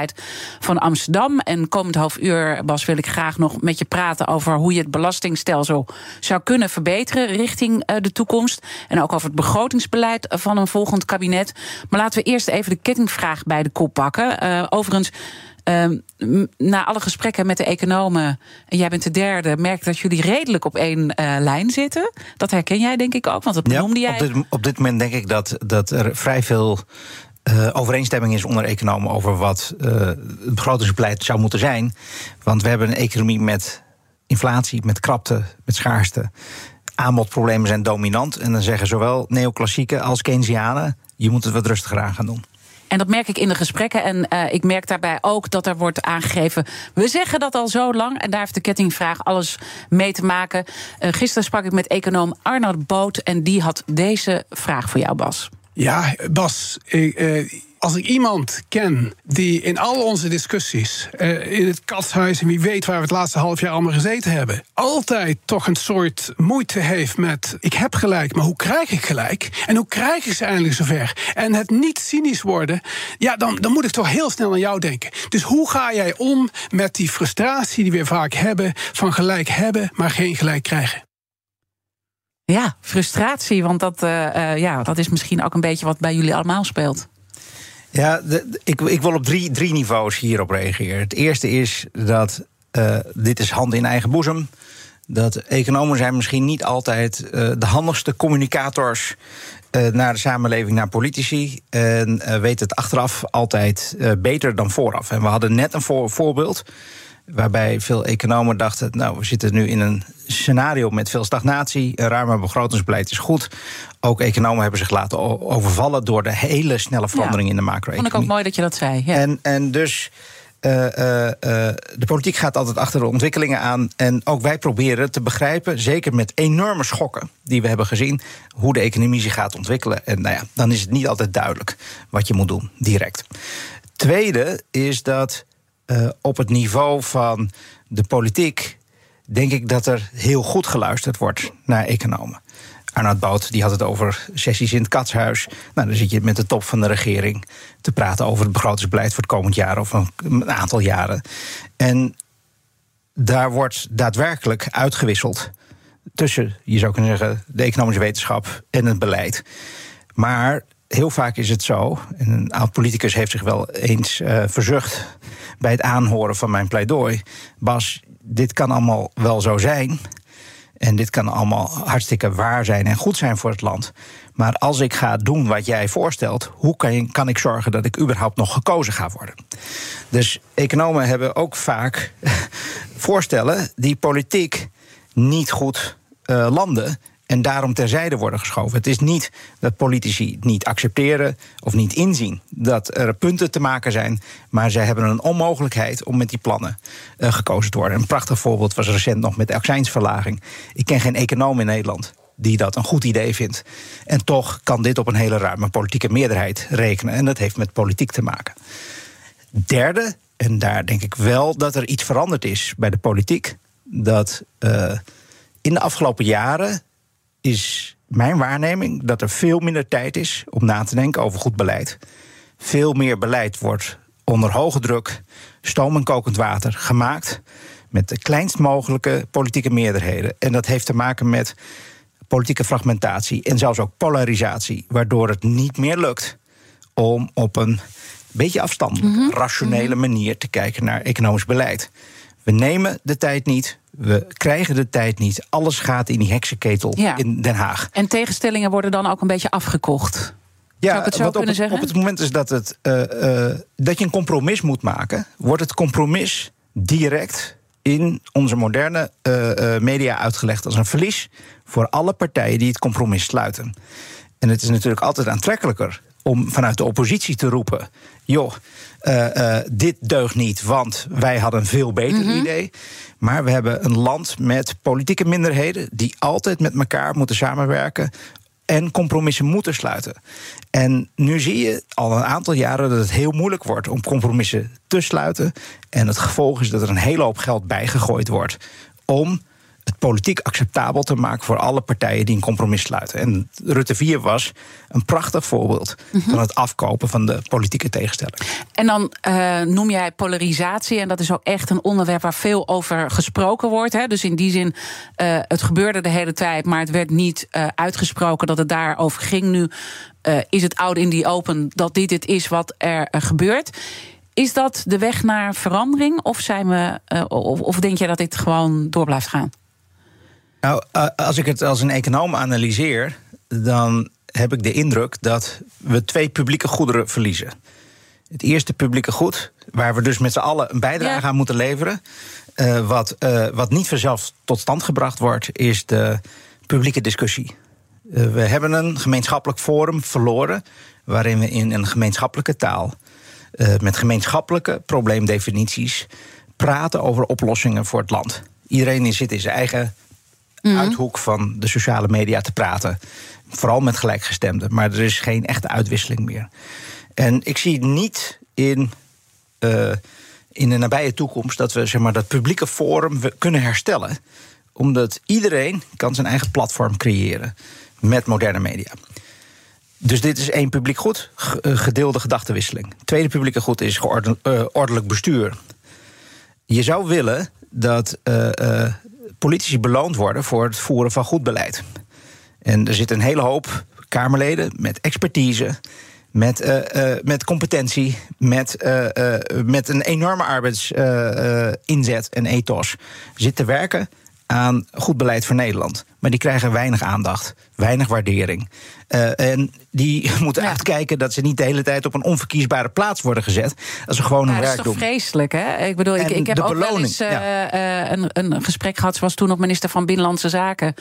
van Amsterdam. En komend half uur, Bas, wil ik graag nog met je praten over hoe je het belastingstelsel zou kunnen verbeteren richting uh, de toekomst. En ook over het begrotingsbeleid van een volgend kabinet. Maar laten we eerst even de kettingvraag bij de kop pakken. Uh, overigens. Uh, na alle gesprekken met de economen, en jij bent de derde, merk dat jullie redelijk op één uh, lijn zitten. Dat herken jij denk ik ook, want dat benoemde ja, jij. Op dit, op dit moment denk ik dat, dat er vrij veel uh, overeenstemming is onder economen over wat uh, het begrotingsbeleid zou moeten zijn. Want we hebben een economie met inflatie, met krapte, met schaarste. Aanbodproblemen zijn dominant. En dan zeggen zowel neoclassieke als Keynesianen: je moet het wat rustiger aan gaan doen. En dat merk ik in de gesprekken. En uh, ik merk daarbij ook dat er wordt aangegeven. We zeggen dat al zo lang. En daar heeft de kettingvraag alles mee te maken. Gisteren sprak ik met econoom Arnold Boot. En die had deze vraag voor jou, Bas. Ja, Bas, uh, als ik iemand ken die in al onze discussies, uh, in het katshuis en wie weet waar we het laatste half jaar allemaal gezeten hebben, altijd toch een soort moeite heeft met: ik heb gelijk, maar hoe krijg ik gelijk? En hoe krijg ik ze eindelijk zover? En het niet cynisch worden, ja, dan, dan moet ik toch heel snel aan jou denken. Dus hoe ga jij om met die frustratie die we vaak hebben van gelijk hebben, maar geen gelijk krijgen? Ja, frustratie, want dat, uh, uh, ja, dat is misschien ook een beetje wat bij jullie allemaal speelt. Ja, ik, ik wil op drie, drie niveaus hierop reageren. Het eerste is dat uh, dit is hand in eigen boezem. Dat economen zijn misschien niet altijd de handigste communicators naar de samenleving, naar politici. En weten het achteraf altijd beter dan vooraf. En we hadden net een voor, voorbeeld waarbij veel economen dachten: nou, we zitten nu in een scenario met veel stagnatie. Een ruimer begrotingsbeleid is goed. Ook economen hebben zich laten overvallen door de hele snelle verandering in de macro-economie. Vond ik ook mooi dat je dat zei. Ja. En, en dus. Uh, uh, uh, de politiek gaat altijd achter de ontwikkelingen aan. En ook wij proberen te begrijpen, zeker met enorme schokken die we hebben gezien, hoe de economie zich gaat ontwikkelen. En nou ja, dan is het niet altijd duidelijk wat je moet doen, direct. Tweede is dat uh, op het niveau van de politiek denk ik dat er heel goed geluisterd wordt naar economen. Arnoud Boot die had het over sessies in het katshuis. Nou, dan zit je met de top van de regering te praten over het begrotingsbeleid voor het komend jaar of een, aantal jaren. En daar wordt daadwerkelijk uitgewisseld tussen, je zou kunnen zeggen, de economische wetenschap en het beleid. Maar heel vaak is het zo, en een oud politicus heeft zich wel eens uh, verzucht bij het aanhoren van mijn pleidooi. Bas, dit kan allemaal wel zo zijn. En dit kan allemaal hartstikke waar zijn en goed zijn voor het land. Maar als ik ga doen wat jij voorstelt, hoe kan, kan ik zorgen dat ik überhaupt nog gekozen ga worden? Dus economen hebben ook vaak voorstellen die politiek niet goed uh, landen en daarom terzijde worden geschoven. Het is niet dat politici niet accepteren of niet inzien dat er punten te maken zijn, maar zij hebben een onmogelijkheid om met die plannen uh, gekozen te worden. Een prachtig voorbeeld was recent nog met de accijnsverlaging. Ik ken geen econoom in Nederland die dat een goed idee vindt. En toch kan dit op een hele ruime politieke meerderheid rekenen. En dat heeft met politiek te maken. Derde, en daar denk ik wel dat er iets veranderd is bij de politiek. Dat uh, in de afgelopen jaren is mijn waarneming dat er veel minder tijd is om na te denken over goed beleid. Veel meer beleid wordt onder hoge druk, stoom en kokend water gemaakt. Met de kleinst mogelijke politieke meerderheden. En dat heeft te maken met politieke fragmentatie en zelfs ook polarisatie. Waardoor het niet meer lukt om op een beetje afstandelijk, mm -hmm. rationele manier te kijken naar economisch beleid. We nemen de tijd niet, we krijgen de tijd niet. Alles gaat in die heksenketel ja. in Den Haag. En tegenstellingen worden dan ook een beetje afgekocht. Ja, Zou ik het zo kunnen op, zeggen? Op het moment is dat, het, uh, uh, dat je een compromis moet maken, wordt het compromis direct in onze moderne uh, media uitgelegd als een verlies voor alle partijen die het compromis sluiten. En het is natuurlijk altijd aantrekkelijker om vanuit de oppositie te roepen: joh, uh, uh, dit deugt niet, want wij hadden een veel beter mm -hmm. idee. Maar we hebben een land met politieke minderheden die altijd met elkaar moeten samenwerken en compromissen moeten sluiten. En nu zie je al een aantal jaren dat het heel moeilijk wordt om compromissen te sluiten. En het gevolg is dat er een hele hoop geld bijgegooid wordt om het politiek acceptabel te maken voor alle partijen die een compromis sluiten. En Rutte 4 was een prachtig voorbeeld mm -hmm. van het afkopen van de politieke tegenstelling. En dan uh, noem jij polarisatie, en dat is ook echt een onderwerp waar veel over gesproken wordt. Hè? Dus in die zin, uh, het gebeurde de hele tijd, maar het werd niet uh, uitgesproken dat het daarover ging. Nu is het oud in die open dat dit het is wat er gebeurt. Is dat de weg naar verandering? Of, zijn we, of, of denk je dat dit gewoon door blijft gaan? Nou, als ik het als een econoom analyseer, dan heb ik de indruk dat we twee publieke goederen verliezen. Het eerste publieke goed, waar we dus met z'n allen een bijdrage ja. aan moeten leveren. Uh, wat, uh, wat niet vanzelf tot stand gebracht wordt, is de publieke discussie. Uh, we hebben een gemeenschappelijk forum verloren, waarin we in een gemeenschappelijke taal, met gemeenschappelijke probleemdefinities, praten over oplossingen voor het land. Iedereen zit in zijn eigen mm. uithoek van de sociale media te praten. Vooral met gelijkgestemden. Maar er is geen echte uitwisseling meer. En ik zie niet in, uh, in de nabije toekomst dat we zeg maar, dat publieke forum kunnen herstellen. Omdat iedereen kan zijn eigen platform creëren met moderne media. Dus dit is één publiek goed, gedeelde gedachtenwisseling. Tweede publieke goed is ordelijk bestuur. Je zou willen dat politici beloond worden voor het voeren van goed beleid. En er zit een hele hoop Kamerleden met expertise, met, uh, met competentie, met, met een enorme arbeidsinzet en ethos zit te werken aan goed beleid voor Nederland. Maar die krijgen weinig aandacht, weinig waardering. Uh, en die moeten ja. uitkijken dat ze niet de hele tijd op een onverkiesbare plaats worden gezet. Als ze gewoon hun werk doen. Dat is toch vreselijk, hè? Ik bedoel, ik, ik heb ook beloning, wel eens uh, ja. uh, een, een gesprek gehad, zoals toen nog minister van Binnenlandse Zaken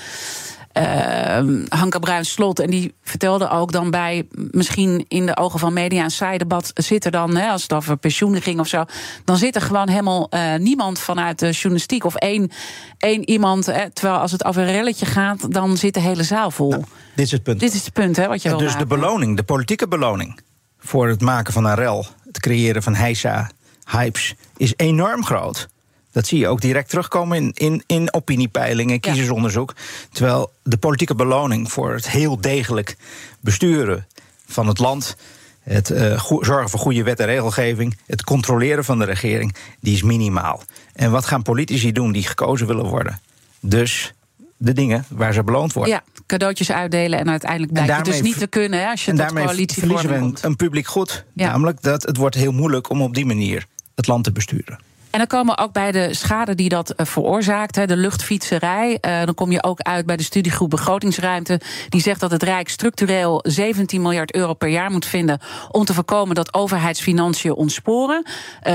uh, Hanke Bruin Slot. En die vertelde ook dan bij, misschien in de ogen van media, een saai debat zit er dan, hè, als het over pensioenen ging of zo, dan zit er gewoon helemaal uh, niemand vanuit de journalistiek of één, één iemand. Hè, terwijl als het over een relletje gaat, dan zit de hele zaal vol. Nou, dit is het punt. Dit is het punt, hè, wat je wil Dus maken. de beloning, de politieke beloning voor het maken van een rel, het creëren van heisa, hypes, is enorm groot. Dat zie je ook direct terugkomen in, in, in opiniepeilingen, kiezersonderzoek. Terwijl de politieke beloning voor het heel degelijk besturen van het land. Het uh, zorgen voor goede wet en regelgeving, het controleren van de regering, die is minimaal. En wat gaan politici doen die gekozen willen worden? Dus de dingen waar ze beloond worden. Ja, cadeautjes uitdelen en uiteindelijk blijkt het dus niet te kunnen hè, als je en tot daarmee coalitie verliezen we een, een, publiek goed. Ja. Namelijk dat het wordt heel moeilijk om op die manier het land te besturen. En dan komen we ook bij de schade die dat veroorzaakt, de luchtfietserij. dan kom je ook uit bij de studiegroep Begrotingsruimte. Die zegt dat het Rijk structureel 17 miljard euro per jaar moet vinden. om te voorkomen dat overheidsfinanciën ontsporen.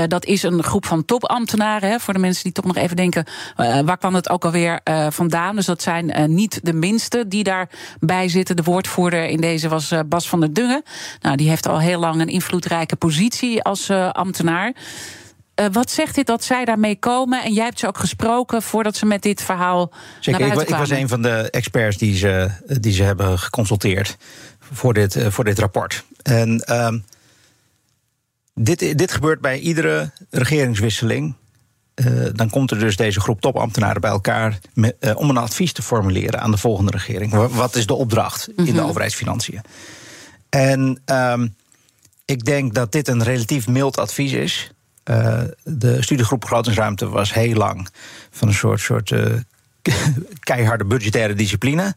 dat is een groep van topambtenaren. Voor de mensen die toch nog even denken. waar kwam het ook alweer vandaan? Dus dat zijn niet de minste die daarbij zitten. De woordvoerder in deze was Bas van der Dungen. Nou, die heeft al heel lang een invloedrijke positie als ambtenaar. Uh, wat zegt dit dat zij daarmee komen? En jij hebt ze ook gesproken voordat ze met dit verhaal. Zeker, naar ik, buiten ik was een van de experts die ze, die ze hebben geconsulteerd voor dit, uh, voor dit rapport. En uh, dit, dit gebeurt bij iedere regeringswisseling. Uh, dan komt er dus deze groep topambtenaren bij elkaar met, om een advies te formuleren aan de volgende regering. Wat is de opdracht mm -hmm. in de overheidsfinanciën? En um, ik denk dat dit een relatief mild advies is. Uh, de studiegroep begrotingsruimte was heel lang van een soort, soort uh, keiharde budgettaire discipline.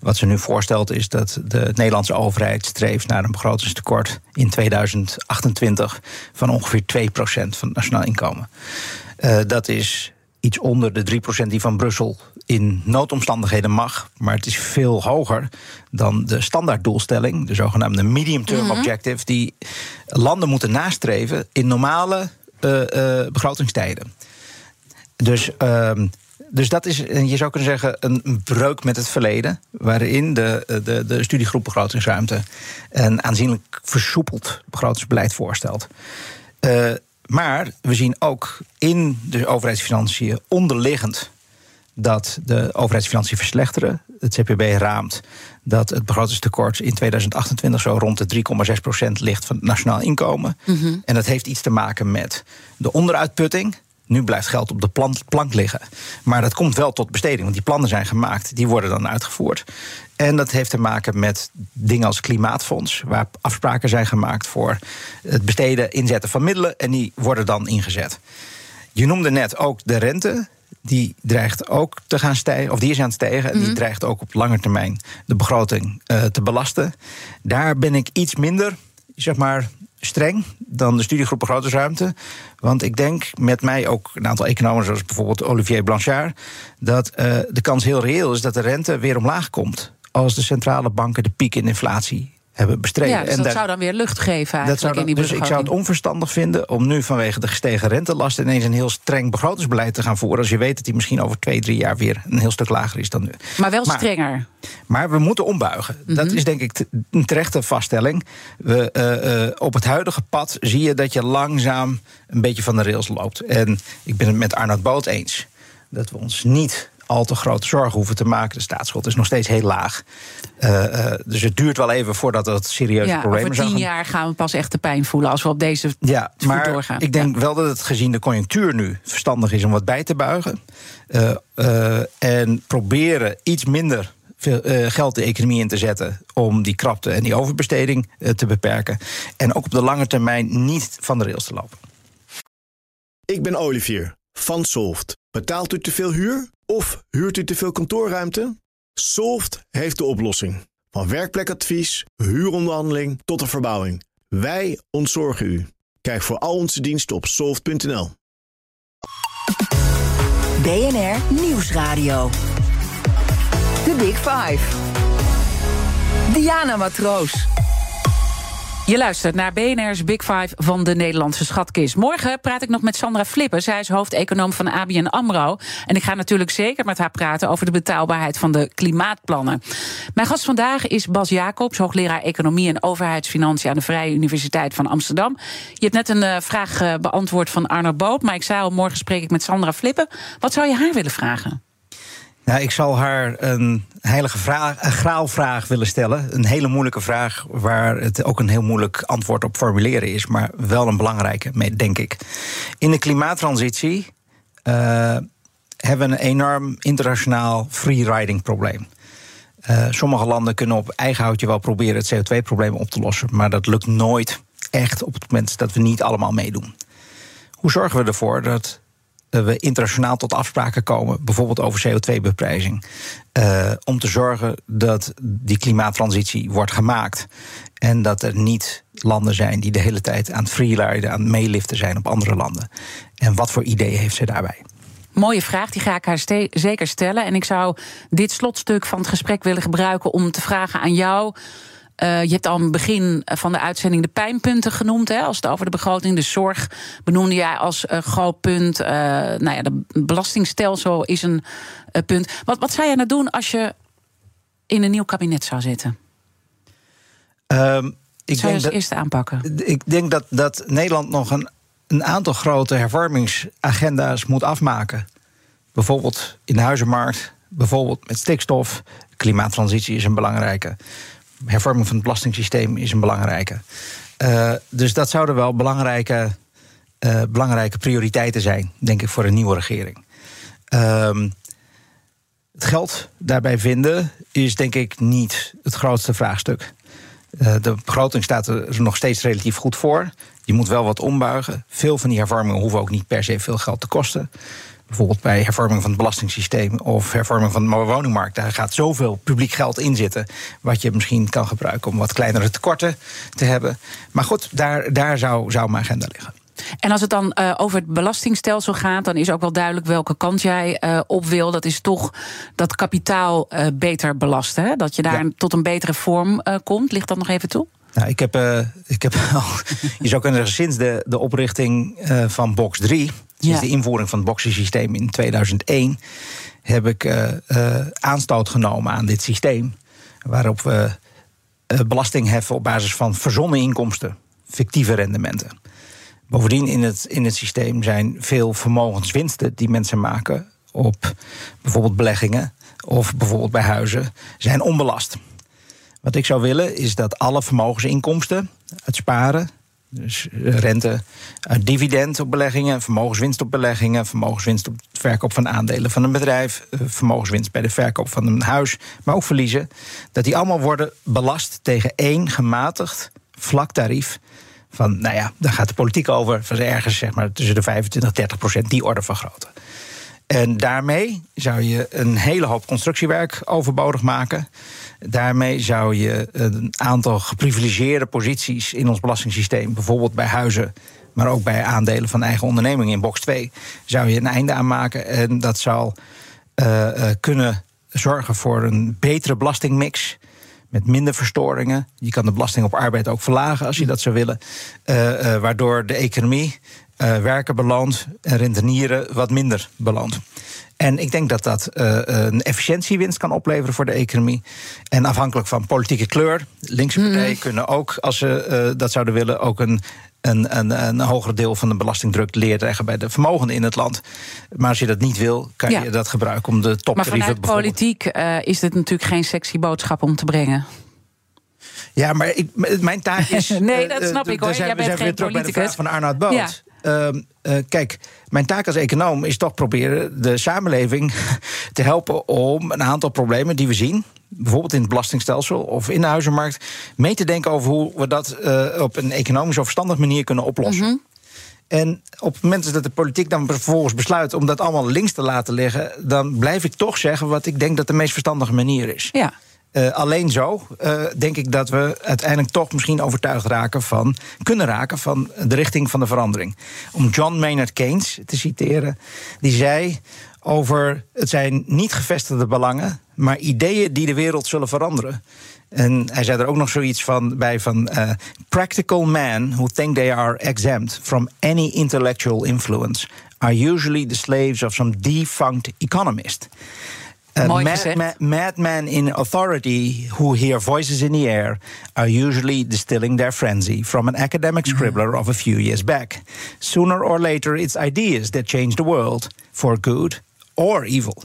Wat ze nu voorstelt is dat de Nederlandse overheid streeft naar een begrotingstekort in 2028 van ongeveer 2% van het nationaal inkomen. Uh, dat is iets onder de 3% die van Brussel in noodomstandigheden mag. Maar het is veel hoger dan de standaarddoelstelling, de zogenaamde medium-term mm -hmm. objective, die landen moeten nastreven in normale uh, uh, begrotingstijden. Dus. Uh, dus dat is, je zou kunnen zeggen, een breuk met het verleden. Waarin de, de, de studiegroep begrotingsruimte een aanzienlijk versoepeld begrotingsbeleid voorstelt. Maar we zien ook in de overheidsfinanciën onderliggend dat de overheidsfinanciën verslechteren. Het CPB raamt dat het begrotingstekort in 2028 zo rond de 3,6% ligt van het nationaal inkomen. Mm -hmm. En dat heeft iets te maken met de onderuitputting. Nu blijft geld op de plan, plank liggen. Maar dat komt wel tot besteding, want die plannen zijn gemaakt, die worden dan uitgevoerd. En dat heeft te maken met dingen als klimaatfonds, waar afspraken zijn gemaakt voor het besteden, inzetten van middelen, en die worden dan ingezet. Je noemde net ook de rente. Die dreigt ook te gaan stijgen, of die is aan het stijgen. En mm -hmm. die dreigt ook op lange termijn de begroting uh, te belasten. Daar ben ik iets minder, zeg maar, streng dan de studiegroep Begrotingsruimte. Want ik denk met mij ook een aantal economen, zoals bijvoorbeeld Olivier Blanchard, dat uh, de kans heel reëel is dat de rente weer omlaag komt. Als de centrale banken de piek in inflatie hebben bestreden. Ja, dus en dat daar, zou dan weer lucht geven eigenlijk dat zou dan, in die Dus ik zou het onverstandig vinden om nu vanwege de gestegen rentelast ineens een heel streng begrotingsbeleid te gaan voeren. Als je weet dat die misschien over twee, drie jaar weer een heel stuk lager is dan nu. Maar wel maar, strenger. Maar we moeten ombuigen. Mm -hmm. Dat is denk ik een terechte vaststelling. We, uh, uh, op het huidige pad zie je dat je langzaam een beetje van de rails loopt. En ik ben het met Arnoud Boot eens dat we ons niet al te grote zorgen hoeven te maken. De staatsschuld is nog steeds heel laag. Uh, uh, dus het duurt wel even voordat dat serieuze ja, problemen zijn. Over tien jaar gaan we pas echt de pijn voelen als we op deze ja, maar doorgaan. Ik denk wel dat het gezien de conjunctuur nu verstandig is om wat bij te buigen. Uh, en proberen iets minder veel, geld de economie in te zetten om die krapte en die overbesteding te beperken. En ook op de lange termijn niet van de rails te lopen. Ik ben Olivier van Solft. Betaalt u te veel huur of huurt u te veel kantoorruimte? Solft heeft de oplossing. Van werkplekadvies, huuronderhandeling tot de verbouwing. Wij ontzorgen u. Kijk voor al onze diensten op soft.nl. BNR Nieuwsradio. The Big Five. Diana Matroos. Je luistert naar BNR's Big Five van de Nederlandse schatkist. Morgen praat ik nog met Sandra Flippen. Zij is hoofdeconoom van ABN AMRO. En ik ga natuurlijk zeker met haar praten over de betaalbaarheid van de klimaatplannen. Mijn gast vandaag is Bas Jacobs, hoogleraar Economie en Overheidsfinanciën aan de Vrije Universiteit van Amsterdam. Je hebt net een uh, vraag uh, beantwoord van Arno Boot, maar ik zei al, morgen spreek ik met Sandra Flippen. Wat zou je haar willen vragen? Nou, ik zal haar een heilige vraag, een graalvraag willen stellen. Een hele moeilijke vraag waar het ook een heel moeilijk antwoord op formuleren is, maar wel een belangrijke, denk ik. In de klimaattransitie uh, hebben we een enorm internationaal free-riding probleem. Uh, sommige landen kunnen op eigen houtje wel proberen het CO2-probleem op te lossen, maar dat lukt nooit echt op het moment dat we niet allemaal meedoen. Hoe zorgen we ervoor dat we internationaal tot afspraken komen, bijvoorbeeld over CO2-beprijzing. Uh, om te zorgen dat die klimaattransitie wordt gemaakt. En dat er niet landen zijn die de hele tijd aan het freeriden, aan het meeliften zijn op andere landen. En wat voor ideeën heeft ze daarbij? Mooie vraag, die ga ik haar zeker stellen. En ik zou dit slotstuk van het gesprek willen gebruiken om te vragen aan jou. Uh, je hebt al aan het begin van de uitzending de pijnpunten genoemd. Hè, als het over de begroting, de zorg benoemde jij als uh, groot punt. Uh, nou ja, de belastingstelsel is een punt. Wat, wat zou jij nou doen als je in een nieuw kabinet zou zitten? Um, ik zou je als eerste aanpakken? Ik denk dat, dat Nederland nog een, een aantal grote hervormingsagenda's moet afmaken. Bijvoorbeeld in de huizenmarkt, bijvoorbeeld met stikstof. Klimaattransitie is een belangrijke hervorming van het belastingssysteem is een belangrijke. Uh, dus dat zouden wel belangrijke, uh, belangrijke prioriteiten zijn, denk ik, voor een nieuwe regering. Uh, het geld daarbij vinden is denk ik niet het grootste vraagstuk. Uh, de begroting staat er nog steeds relatief goed voor. Je moet wel wat ombuigen. Veel van die hervormingen hoeven ook niet per se veel geld te kosten bijvoorbeeld bij hervorming van het belastingssysteem of hervorming van de woningmarkt. Daar gaat zoveel publiek geld in zitten, wat je misschien kan gebruiken om wat kleinere tekorten te hebben. Maar goed, daar, daar zou, zou mijn agenda liggen. En als het dan uh, over het belastingstelsel gaat, dan is ook wel duidelijk welke kant jij uh, op wil. Dat is toch dat kapitaal uh, beter belasten. Hè? Dat je daar ja. tot een betere vorm komt. Ligt dat nog even toe? Nou, ik heb, ik heb al, je zou kunnen zeggen, sinds de, de oprichting van Box 3, sinds ja. de invoering van het boxensysteem in 2001, heb ik uh, aanstoot genomen aan dit systeem. Waarop we belasting heffen op basis van verzonnen inkomsten, fictieve rendementen. Bovendien in het, in het systeem zijn veel vermogenswinsten die mensen maken op bijvoorbeeld beleggingen of bijvoorbeeld bij huizen, zijn onbelast. Wat ik zou willen is dat alle vermogensinkomsten uit sparen, dus rente uit dividend op beleggingen, vermogenswinst op beleggingen, vermogenswinst op het verkoop van aandelen van een bedrijf, vermogenswinst bij de verkoop van een huis, maar ook verliezen, dat die allemaal worden belast tegen één gematigd vlak tarief. Van, nou ja, daar gaat de politiek over, van ergens zeg maar tussen de 25 en 30 procent, die orde van grootte. En daarmee zou je een hele hoop constructiewerk overbodig maken. Daarmee zou je een aantal geprivilegeerde posities in ons belastingssysteem, bijvoorbeeld bij huizen, maar ook bij aandelen van eigen ondernemingen in box 2, zou je een einde aan maken. En dat zal uh, uh, kunnen zorgen voor een betere belastingmix. Met minder verstoringen. Je kan de belasting op arbeid ook verlagen als je dat zou willen. Uh, waardoor de economie werken belandt en rentenieren wat minder belandt. En ik denk dat dat een efficiëntiewinst kan opleveren voor de economie. En afhankelijk van politieke kleur, linkse partijen mm. kunnen ook, als ze dat zouden willen, ook een een, een, een hoger deel van de belastingdruk leggen bij de vermogenden in het land. Maar als je dat niet wil, kan Ja. je dat gebruiken om de Maar toptarieven vanuit bijvoorbeeld- politiek eh, is dit natuurlijk geen sexy boodschap om te brengen. Ja, maar ik, mijn taak is. Nee, dat eh, snap eh, ik, hoor. Zijn, Jij bent geen terug bij de politicus. van Arnoud Boot. Ehm, eh, kijk, mijn taak als econoom is toch proberen de samenleving te helpen om een aantal problemen die we zien. Bijvoorbeeld in het belastingstelsel of in de huizenmarkt. mee te denken over hoe we dat eh, op een economisch of verstandige manier kunnen oplossen. Mhm. En op het moment dat de politiek dan vervolgens besluit om dat allemaal links te laten liggen, dan blijf ik toch zeggen wat ik denk dat de meest verstandige manier is. Ja. Eh, alleen zo eh, denk ik dat we uiteindelijk toch misschien overtuigd raken van, kunnen raken van de richting van de verandering. Om John Maynard Keynes te citeren, die zei over het zijn niet gevestigde belangen, maar ideeën die de wereld zullen veranderen. En hij zei er ook nog zoiets van bij van eh, practical men who think they are exempt from any intellectual influence are usually the slaves of some defunct economist. Mooi mad- ma- madmen in authority who hear voices in the air are usually distilling their frenzy from an academic scribbler of a few years back. Sooner or later, it's ideas that change the world for good or evil.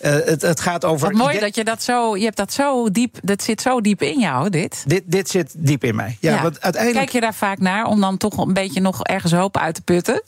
Uh, het, het gaat over. Wat mooi dat je dat zo. Je hebt dat zo diep. Dat zit zo diep in jou, dit. dit, dit zit diep in mij. Ja, want uiteindelijk. Kijk je daar vaak naar om dan toch een beetje nog ergens hoop uit te putten?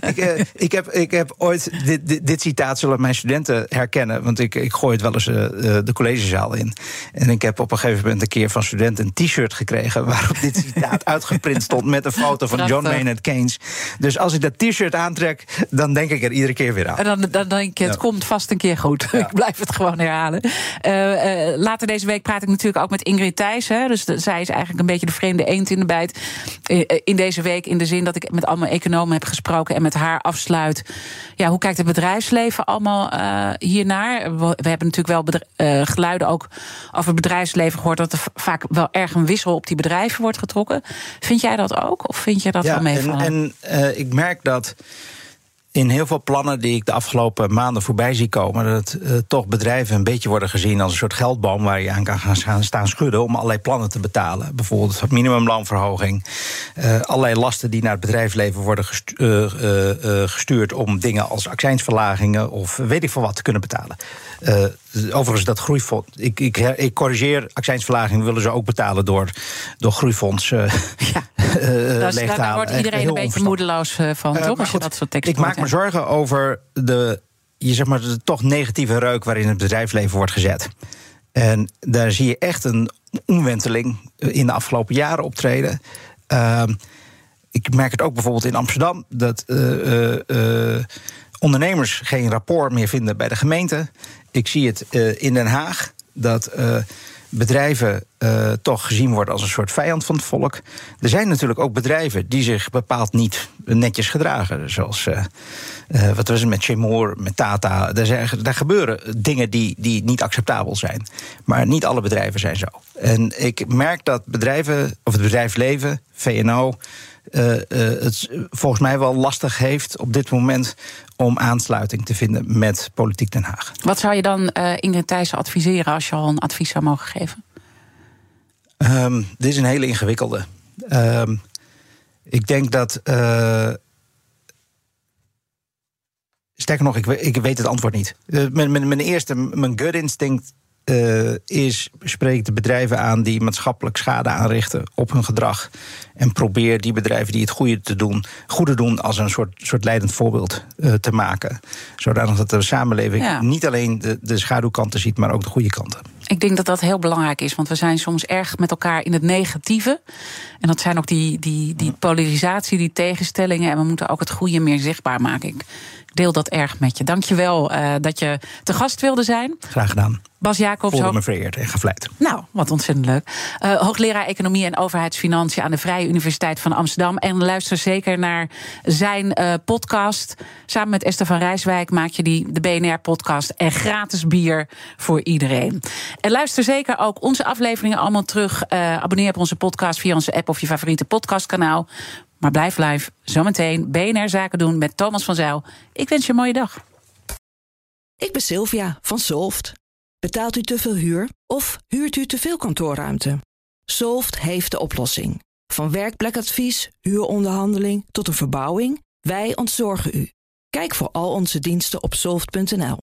Ik, eh, ik, heb, ik heb ooit. Dit, dit, dit citaat zullen mijn studenten herkennen. Want ik, ik gooi het wel eens eh, eh, de collegezaal in. En ik heb op een gegeven moment een keer van studenten een t-shirt gekregen. waarop dit citaat uitgeprint stond. met een foto van John. Maynard Keynes. Dus als ik dat t-shirt aantrek. dan denk ik er iedere keer weer aan. En dan, dan denk je, het Ja. komt vast een keer goed. ik blijf het gewoon herhalen. Later deze week praat ik natuurlijk ook met Ingrid Thijs. Hè, dus de- zij is eigenlijk een beetje de vreemde eend in de bijt. In deze week, in de zin dat ik met allemaal economen heb gesproken... en met haar afsluit. Ja, hoe kijkt het bedrijfsleven allemaal eh, hiernaar? We, we hebben natuurlijk wel eh, geluiden ook over het bedrijfsleven gehoord... dat er vaak wel erg een wissel op die bedrijven wordt getrokken. Vind jij dat ook? Of vind je dat wel en, meevallen? en eh, ik merk dat in heel veel plannen die ik de afgelopen maanden voorbij zie komen, dat eh, toch bedrijven een beetje worden gezien als een soort geldboom waar je aan kan gaan staan schudden om allerlei plannen te betalen. Bijvoorbeeld minimumloonverhoging, eh, allerlei lasten die naar het bedrijfsleven worden eh, gestuurd om dingen als accijnsverlagingen of weet ik veel wat te kunnen betalen. Overigens, dat groeifonds. Ik, ik, ik corrigeer, accijnsverlaging willen ze ook betalen door, door groeifonds ja. Eh, Daar, leeg wordt iedereen een beetje moedeloos eh, van, Eh, toch? Als je goed, dat soort teksten Ik maak me zorgen over de, je zeg maar, de toch negatieve reuk waarin het bedrijfsleven wordt gezet. En daar zie je echt een omwenteling in de afgelopen jaren optreden. Ehm, ik merk het ook bijvoorbeeld in Amsterdam dat ondernemers geen rapport meer vinden bij de gemeente. Ik zie het in Den Haag dat bedrijven eh, toch gezien worden als een soort vijand van het volk. Er zijn natuurlijk ook bedrijven die zich bepaald niet netjes gedragen. Zoals, eh, eh, wat was het met Chemour, met Tata. Daar gebeuren dingen die, die niet acceptabel zijn. Maar niet alle bedrijven zijn zo. En ik merk dat bedrijven, of het bedrijfsleven, VNO... eh, eh, het volgens mij wel lastig heeft op dit moment om aansluiting te vinden met politiek Den Haag. Wat zou je dan eh Ingrid Thijssen adviseren als je al een advies zou mogen geven? Ehm, dit is een hele ingewikkelde. Ehm, ik denk dat. sterker nog, ik, ik weet het antwoord niet. Mijn, mijn, mijn eerste, mijn gut instinct eh, is: spreek de bedrijven aan die maatschappelijk schade aanrichten op hun gedrag. En probeer die bedrijven die het goede te doen, goede doen als een soort, soort leidend voorbeeld eh, te maken. Zodanig dat de samenleving Ja. niet alleen de, de schaduwkanten ziet, maar ook de goede kanten. Ik denk dat dat heel belangrijk is, want we zijn soms erg met elkaar in het negatieve. En dat zijn ook die, die, die polarisatie, die tegenstellingen. En we moeten ook het goede meer zichtbaar maken. Ik deel dat erg met je. Dank je wel eh, dat je te gast wilde zijn. Graag gedaan. Bas Jacobs, Voelde hoog- me vereerd en gevleid. Nou, wat ontzettend leuk. Eh, hoogleraar Economie en Overheidsfinanciën aan de Vrije Universiteit van Amsterdam. En luister zeker naar zijn eh, podcast. Samen met Esther van Rijswijk maak je die, de BNR-podcast. En gratis bier voor iedereen. En luister zeker ook onze afleveringen allemaal terug. Abonneer op onze podcast via onze app of je favoriete podcastkanaal. Maar blijf live. Zometeen BNR Zaken doen met Thomas van Zijl. Ik wens je een mooie dag. Ik ben Sylvia van Solft. Betaalt u te veel huur of huurt u te veel kantoorruimte? Solft heeft de oplossing. Van werkplekadvies, huuronderhandeling tot een verbouwing, wij ontzorgen u. Kijk voor al onze diensten op soft.nl.